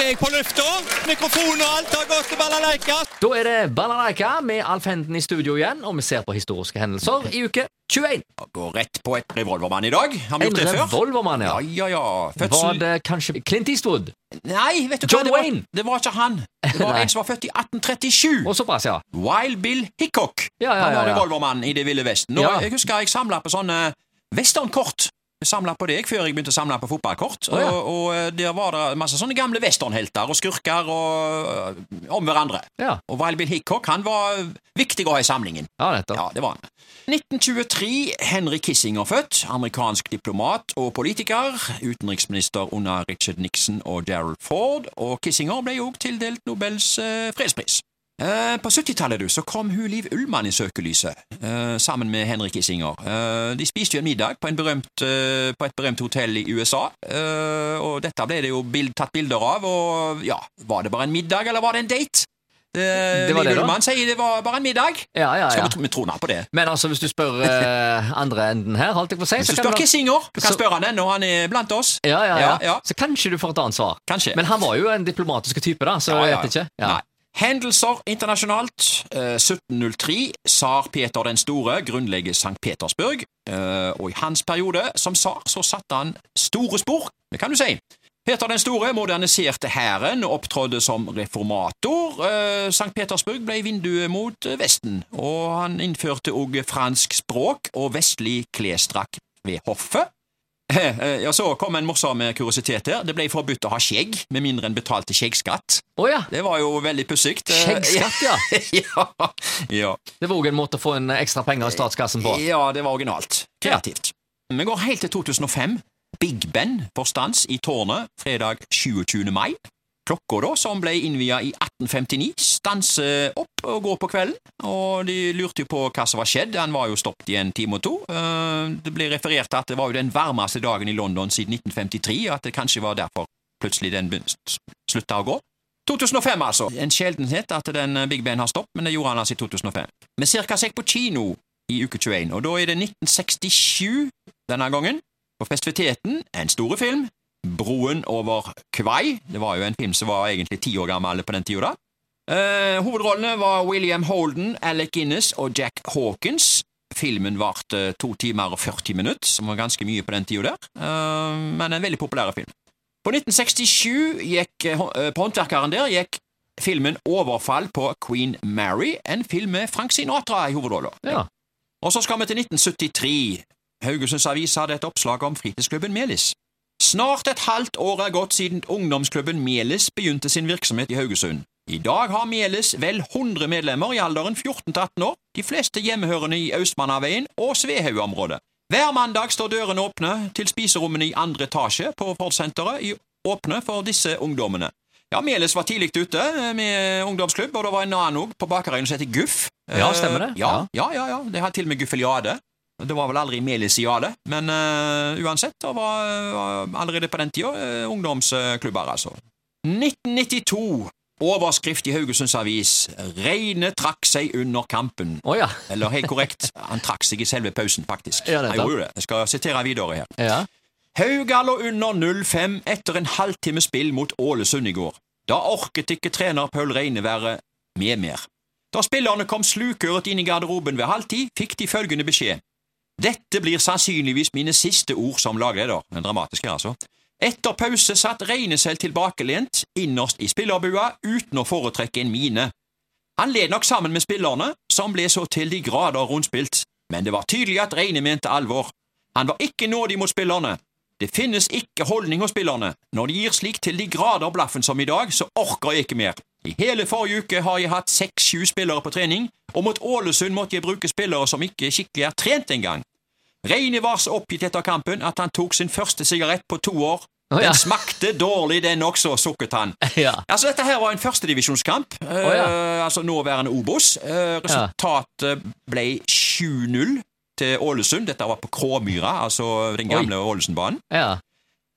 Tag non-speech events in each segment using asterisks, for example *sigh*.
er jeg på lufta. Mikrofon og alt har gått til balalaika. Da er det Balalaika med Alf Henden i studio igjen, og vi ser på historiske hendelser i uke 21. Går rett på et revolvermann i dag. Har vi En gjort det før? revolvermann, ja. Ja, ja, ja. Var det kanskje Clint Eastwood? Nei, vet du John hva? Det var, Wayne? det var ikke han. Det var *laughs* en som var født i 1837. Og såpass, ja. Wild Bill Hickok. Ja, ja, han var ja, ja. revolvermann i Det ville vesten. Og Ja. Jeg husker jeg samla på sånne westernkort. Samla på deg før jeg begynte å samle på fotballkort. Oh, ja. og, og eh, der var det masse sånne gamle westernhelter og skurker og, øh, om hverandre. Ja, Og Wild Bill Hickok han var viktig å ha i samlingen. ja nettopp. Ja, det var han. 1923, Henry Kissinger født. Amerikansk diplomat og politiker. Utenriksminister under Richard Nixon og Gerald Ford. Og Kissinger ble jo tildelt Nobels eh, fredspris. Eh, på 70-tallet så kom hun Liv Ullmann i søkelyset, eh, sammen med Henrik Kissinger. Eh, de spiste jo en middag på, en berømt, på et berømt hotell i USA, og dette ble det jo bild, tatt bilder av. Og ja, var det bare en middag, eller var det en date? Det var Liv det. Ullmann sier det var bare en middag. Ja, ja, Skal ja. vi, tro- vi tro på det? Men altså, hvis du spør uh, andre enden her, holdt jeg på å si Hvis du spør Kissinger, du kan så- spørre han ennå, han er blant oss. ja, ja, ja. Så kanskje du får et annet svar. Kanskje. Men han var jo en diplomatisk type, da, så jeg vet ikke. Nei. Hendelser internasjonalt. Eh, 1703. Tsar Peter den store grunnlegger St. Petersburg. Eh, og i hans periode som tsar så satte han store spor, det kan du si. Peter den store moderniserte hæren og opptrådte som reformator. Eh, St. Petersburg ble vinduet mot eh, Vesten, og han innførte også fransk språk og vestlig klesdrakt ved hoffet. Eh, Ja, Så kom en morsom kuriositet her. Det ble forbudt å ha skjegg, med mindre en betalte skjeggskatt. Oh, ja. Det var jo veldig pussig. Eh, Skjeggskatt, ja. *laughs* ja. ja. Det var òg en måte å få en ekstra penger i statskassen på. Ja, det var originalt. Kreativt. Vi går helt til 2005. Big Ben får stans i tårnet fredag 27. mai. Klokka, da, som ble innvia i 1859, stanser opp og går på kvelden. Og de lurte jo på hva som var skjedd. Han var jo stoppet i en time og to. Eh, Det ble referert til at det var jo den varmeste dagen i London siden 1953, og at det kanskje var derfor plutselig den slutta å gå. 2005, altså. En sjeldenhet at den eh, Big Ben har stoppet, men det gjorde han altså i 2005. Vi hva som på kino i uke 21, og da er det 1967 denne gangen. På festiviteten, en store film, Broen over Kvai. Det var jo en film som var egentlig ti år gammel på den tida. da. Eh, hovedrollene var William Holden, Alec Guinness og Jack Hawkins. Filmen varte to timer og 40 minutter, som var ganske mye på den tida der, eh, men en veldig populær film. På 1967 gikk, eh, eh, på Håndverkeren der gikk filmen Overfall på Queen Mary, en film med Frank Sinatra i hovedrollen. Ja. Og så skal vi til 1973. Haugesunds Avis hadde et oppslag om fritidsklubben Melis. Snart et halvt år er gått siden ungdomsklubben Melis begynte sin virksomhet i Haugesund. I dag har Melis vel 100 medlemmer i alderen 14 til 18 år, de fleste hjemmehørende i Austmannaveien og Svehaug-området. Hver mandag står dørene åpne til spiserommene i andre etasje på Ford-senteret åpne for disse ungdommene. Ja, Melis var tidlig ute eh, med ungdomsklubb, og det var en annen òg på Bakerøyen som heter Guff. Ja, stemmer det. Eh, Ja, ja, ja, ja. De har til og med Guffeliade. Det var vel aldri Melisiade, men uh, uansett, det var, uh, allerede på den tida uh, ungdomsklubber, altså. 1992. Overskrift i Haugesunds Avis. Reine trakk seg under kampen. Oh, ja. Eller helt korrekt, han trakk seg i selve pausen, faktisk. Ja, det. Jeg skal sitere videre her. ja. Hauga lå under 0-5 etter en halvtime spill mot Ålesund i går. Da orket ikke trener Paul Reine være med mer. Da spillerne kom slukøret inn i garderoben ved halvtid, fikk de følgende beskjed. Dette blir sannsynligvis mine siste ord som lagleder. Den dramatiske, altså. Etter pause satt Reine selv tilbakelent, innerst i spillerbua, uten å foretrekke en mine. Han led nok sammen med spillerne, som ble så til de grader rundspilt, men det var tydelig at Reine mente alvor. Han var ikke nådig mot spillerne. Det finnes ikke holdning hos spillerne. Når de gir slik til de grader blaffen som i dag, så orker jeg ikke mer. I hele forrige uke har jeg hatt seks-sju spillere på trening, og mot Ålesund måtte jeg bruke spillere som ikke skikkelig er trent engang. Reini var så oppgitt etter kampen at han tok sin første sigarett på to år. Oh, ja. Den smakte dårlig, den også, sukket han. *laughs* ja. Altså, Dette her var en førstedivisjonskamp, uh, altså nåværende Obos. Uh, resultatet ble 7-0 til Ålesund. Dette var på Kråmyra, altså den gamle Ålesundbanen. ja.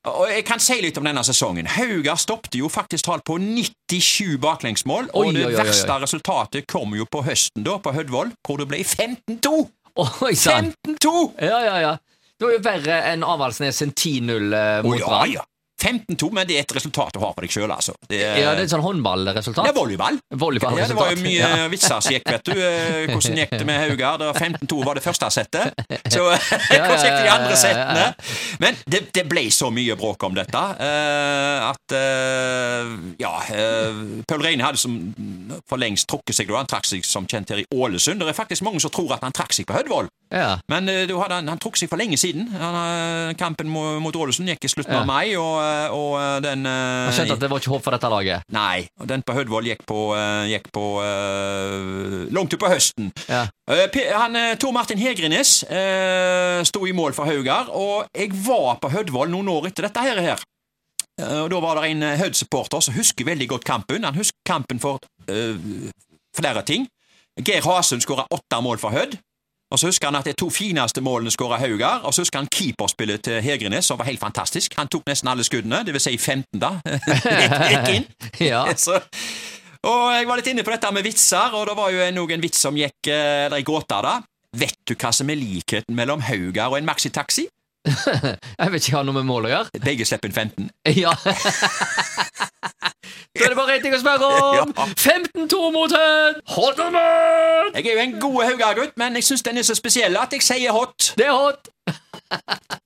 Og Jeg kan si litt om denne sesongen. Haugar stoppet jo faktisk talt på 97 baklengsmål, og Oi, det oi, oi, oi. verste resultatet kom jo på høsten, da, på Hødvoll, hvor det ble 15-2! 15-2! Ja, ja, ja. Det var jo verre enn Avaldsnes sin 10-0 eh, Å mot ja, ja. 15-2, men det er et resultat du har på deg sjøl, altså. Det er, Ja, det er et sånn håndballresultat. det er volleyball. Ja, det var jo mye Ja. *laughs* vitser som gikk, vet du. Eh, Hvordan gikk det med Haugar? Det 15-2 var det første settet. Så *laughs* *laughs* hvordan gikk det de andre settene? Men det, det ble så mye bråk om dette eh, at eh, Ja, Paul Reine hadde som for lengst trukket seg da. Han trakk seg som kjent her i Ålesund. Det er faktisk mange som tror at han trakk seg på Hødvoll. Ja. Men han, han trukk seg for lenge siden. Han, kampen mot Ålesund gikk i slutten av mai, og, og eh, den Jeg skjønte at det var ikke håp for dette laget. Nei, den på Hødvoll gikk på, eh, gikk på uh, langt utpå høsten. Ja. Eh, han, eh, Tor Martin Hegrenes uh, sto i mål for Haugar, og jeg var på Hødvoll noen år etter dette her. her. Eh, og Da var det en eh, Hødd-supporter som husker veldig godt kampen. Han husker kampen for uh, flere ting. Geir Hasund skåra åtte mål for Hødd. Og så husker han at de to fineste målene skåra Haugar. Og så husker han keeperspillet til Hegrenes, som var helt fantastisk. Han tok nesten alle skuddene, det vil si 15, da. *laughs* gikk, inn. *laughs* Ja. *laughs* Så, og jeg var litt inne på dette med vitser, og det var jo en, en vits som gikk der Eller gåta, gåte, da. Vet du hva som er likheten mellom Haugar og en maxitaxi? Jeg vet ikke hva noe med mål å gjøre. Begge slipper inn 15. Ja. Én ting å spørre om! *laughs* Ja. 15-2 mot Hødd! Hot or not? Jeg er jo en god Haugar-gutt, men jeg syns den er så spesiell at jeg sier hot. Det er hot! *laughs*